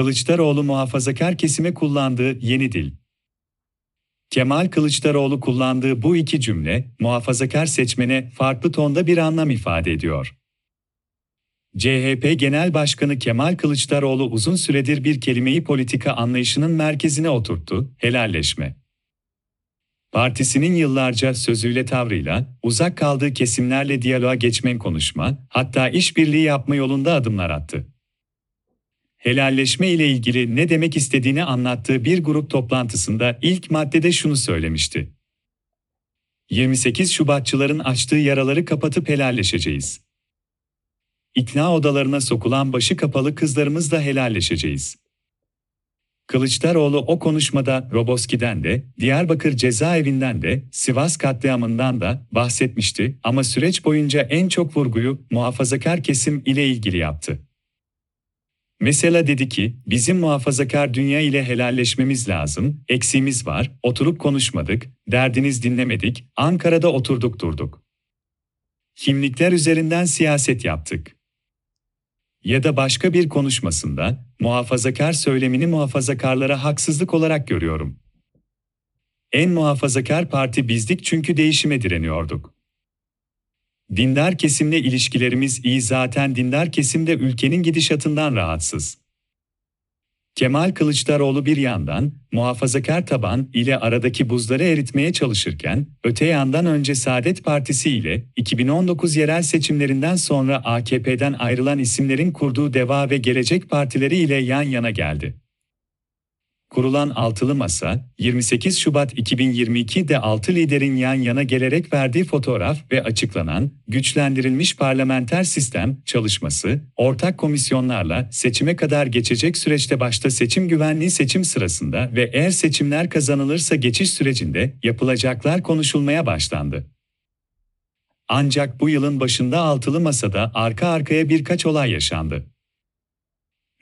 Kılıçdaroğlu muhafazakar kesime kullandığı yeni dil. Kemal Kılıçdaroğlu kullandığı bu iki cümle, muhafazakar seçmene farklı tonda bir anlam ifade ediyor. CHP Genel Başkanı Kemal Kılıçdaroğlu uzun süredir bir kelimeyi politika anlayışının merkezine oturttu, helalleşme. Partisinin yıllarca sözüyle tavrıyla, uzak kaldığı kesimlerle diyaloğa geçmen konuşma, hatta işbirliği yapma yolunda adımlar attı helalleşme ile ilgili ne demek istediğini anlattığı bir grup toplantısında ilk maddede şunu söylemişti. 28 Şubatçıların açtığı yaraları kapatıp helalleşeceğiz. İkna odalarına sokulan başı kapalı kızlarımızla helalleşeceğiz. Kılıçdaroğlu o konuşmada Roboski'den de, Diyarbakır cezaevinden de, Sivas katliamından da bahsetmişti ama süreç boyunca en çok vurguyu muhafazakar kesim ile ilgili yaptı. Mesela dedi ki, bizim muhafazakar dünya ile helalleşmemiz lazım, eksiğimiz var, oturup konuşmadık, derdiniz dinlemedik, Ankara'da oturduk durduk. Kimlikler üzerinden siyaset yaptık. Ya da başka bir konuşmasında, muhafazakar söylemini muhafazakarlara haksızlık olarak görüyorum. En muhafazakar parti bizdik çünkü değişime direniyorduk. Dindar kesimle ilişkilerimiz iyi zaten dindar kesim de ülkenin gidişatından rahatsız. Kemal Kılıçdaroğlu bir yandan muhafazakar taban ile aradaki buzları eritmeye çalışırken, öte yandan önce Saadet Partisi ile 2019 yerel seçimlerinden sonra AKP'den ayrılan isimlerin kurduğu Deva ve Gelecek Partileri ile yan yana geldi. Kurulan altılı masa, 28 Şubat 2022'de altı liderin yan yana gelerek verdiği fotoğraf ve açıklanan güçlendirilmiş parlamenter sistem çalışması, ortak komisyonlarla seçime kadar geçecek süreçte başta seçim güvenliği seçim sırasında ve eğer seçimler kazanılırsa geçiş sürecinde yapılacaklar konuşulmaya başlandı. Ancak bu yılın başında altılı masada arka arkaya birkaç olay yaşandı.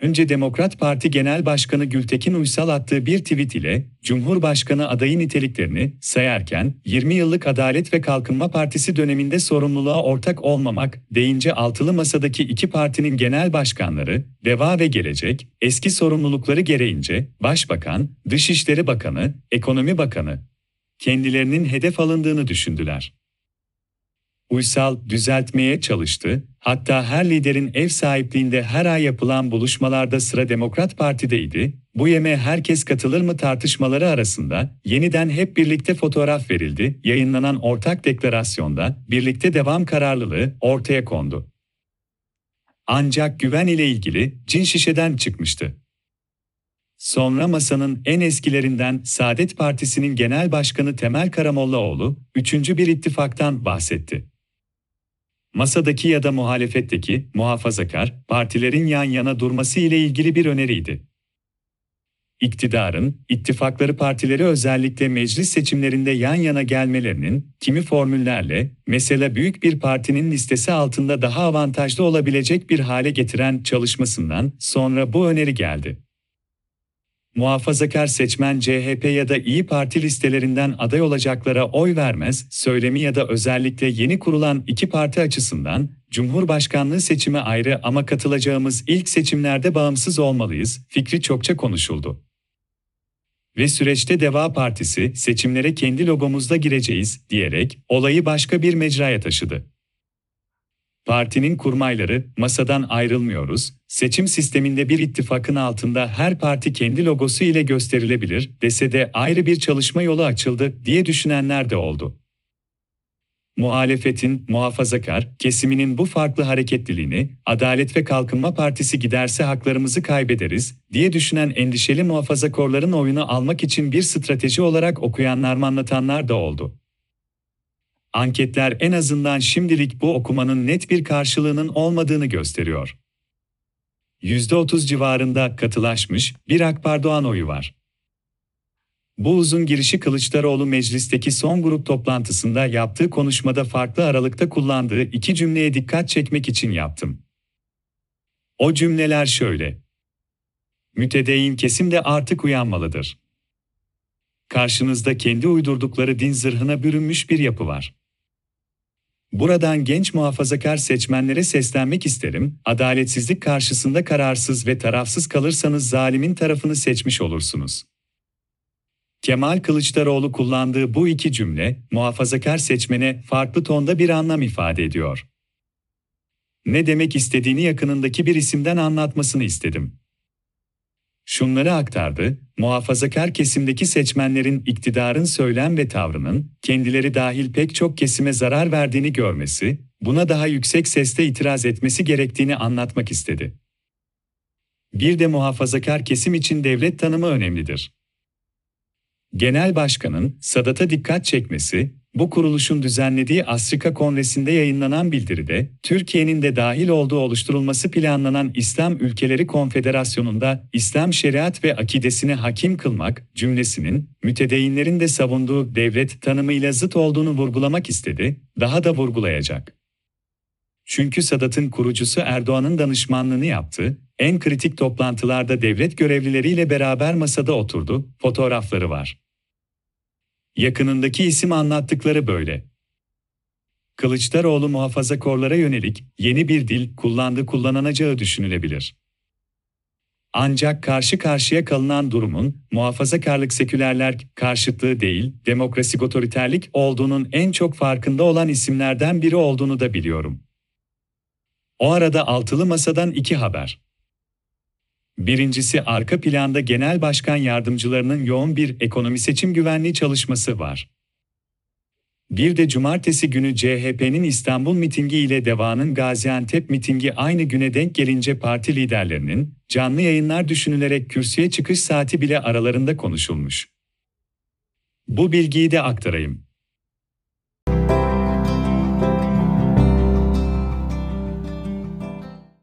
Önce Demokrat Parti Genel Başkanı Gültekin Uysal attığı bir tweet ile Cumhurbaşkanı adayı niteliklerini sayarken 20 yıllık Adalet ve Kalkınma Partisi döneminde sorumluluğa ortak olmamak deyince altılı masadaki iki partinin genel başkanları, Deva ve Gelecek, eski sorumlulukları gereğince Başbakan, Dışişleri Bakanı, Ekonomi Bakanı kendilerinin hedef alındığını düşündüler. Uysal düzeltmeye çalıştı, hatta her liderin ev sahipliğinde her ay yapılan buluşmalarda sıra Demokrat Parti'deydi, bu yeme herkes katılır mı tartışmaları arasında yeniden hep birlikte fotoğraf verildi, yayınlanan ortak deklarasyonda birlikte devam kararlılığı ortaya kondu. Ancak güven ile ilgili cin şişeden çıkmıştı. Sonra masanın en eskilerinden Saadet Partisi'nin genel başkanı Temel Karamollaoğlu, üçüncü bir ittifaktan bahsetti masadaki ya da muhalefetteki muhafazakar partilerin yan yana durması ile ilgili bir öneriydi. İktidarın, ittifakları partileri özellikle meclis seçimlerinde yan yana gelmelerinin, kimi formüllerle, mesela büyük bir partinin listesi altında daha avantajlı olabilecek bir hale getiren çalışmasından sonra bu öneri geldi muhafazakar seçmen CHP ya da İyi Parti listelerinden aday olacaklara oy vermez, söylemi ya da özellikle yeni kurulan iki parti açısından, Cumhurbaşkanlığı seçimi ayrı ama katılacağımız ilk seçimlerde bağımsız olmalıyız, fikri çokça konuşuldu. Ve süreçte Deva Partisi, seçimlere kendi logomuzda gireceğiz, diyerek, olayı başka bir mecraya taşıdı. Partinin kurmayları, masadan ayrılmıyoruz, seçim sisteminde bir ittifakın altında her parti kendi logosu ile gösterilebilir dese de ayrı bir çalışma yolu açıldı diye düşünenler de oldu. Muhalefetin, muhafazakar, kesiminin bu farklı hareketliliğini, Adalet ve Kalkınma Partisi giderse haklarımızı kaybederiz, diye düşünen endişeli muhafazakorların oyunu almak için bir strateji olarak okuyanlar anlatanlar da oldu. Anketler en azından şimdilik bu okumanın net bir karşılığının olmadığını gösteriyor. %30 civarında katılaşmış bir Akpardoğan oyu var. Bu uzun girişi Kılıçdaroğlu meclisteki son grup toplantısında yaptığı konuşmada farklı aralıkta kullandığı iki cümleye dikkat çekmek için yaptım. O cümleler şöyle. Mütedeyyin kesim de artık uyanmalıdır. Karşınızda kendi uydurdukları din zırhına bürünmüş bir yapı var. Buradan genç muhafazakar seçmenlere seslenmek isterim. Adaletsizlik karşısında kararsız ve tarafsız kalırsanız zalimin tarafını seçmiş olursunuz. Kemal Kılıçdaroğlu kullandığı bu iki cümle, muhafazakar seçmene farklı tonda bir anlam ifade ediyor. Ne demek istediğini yakınındaki bir isimden anlatmasını istedim. Şunları aktardı, muhafazakar kesimdeki seçmenlerin iktidarın söylem ve tavrının, kendileri dahil pek çok kesime zarar verdiğini görmesi, buna daha yüksek sesle itiraz etmesi gerektiğini anlatmak istedi. Bir de muhafazakar kesim için devlet tanımı önemlidir. Genel Başkan'ın Sadat'a dikkat çekmesi, bu kuruluşun düzenlediği Afrika Kongresi'nde yayınlanan bildiride, Türkiye'nin de dahil olduğu oluşturulması planlanan İslam Ülkeleri Konfederasyonu'nda İslam şeriat ve akidesine hakim kılmak cümlesinin mütedeyinlerin de savunduğu devlet tanımıyla zıt olduğunu vurgulamak istedi, daha da vurgulayacak. Çünkü Sadat'ın kurucusu Erdoğan'ın danışmanlığını yaptı, en kritik toplantılarda devlet görevlileriyle beraber masada oturdu, fotoğrafları var. Yakınındaki isim anlattıkları böyle. Kılıçdaroğlu muhafazakorlara yönelik yeni bir dil kullandı kullanılacağı düşünülebilir. Ancak karşı karşıya kalınan durumun muhafazakarlık sekülerler karşıtlığı değil, demokrasi otoriterlik olduğunun en çok farkında olan isimlerden biri olduğunu da biliyorum. O arada altılı masadan iki haber. Birincisi arka planda genel başkan yardımcılarının yoğun bir ekonomi seçim güvenliği çalışması var. Bir de cumartesi günü CHP'nin İstanbul mitingi ile Deva'nın Gaziantep mitingi aynı güne denk gelince parti liderlerinin canlı yayınlar düşünülerek kürsüye çıkış saati bile aralarında konuşulmuş. Bu bilgiyi de aktarayım.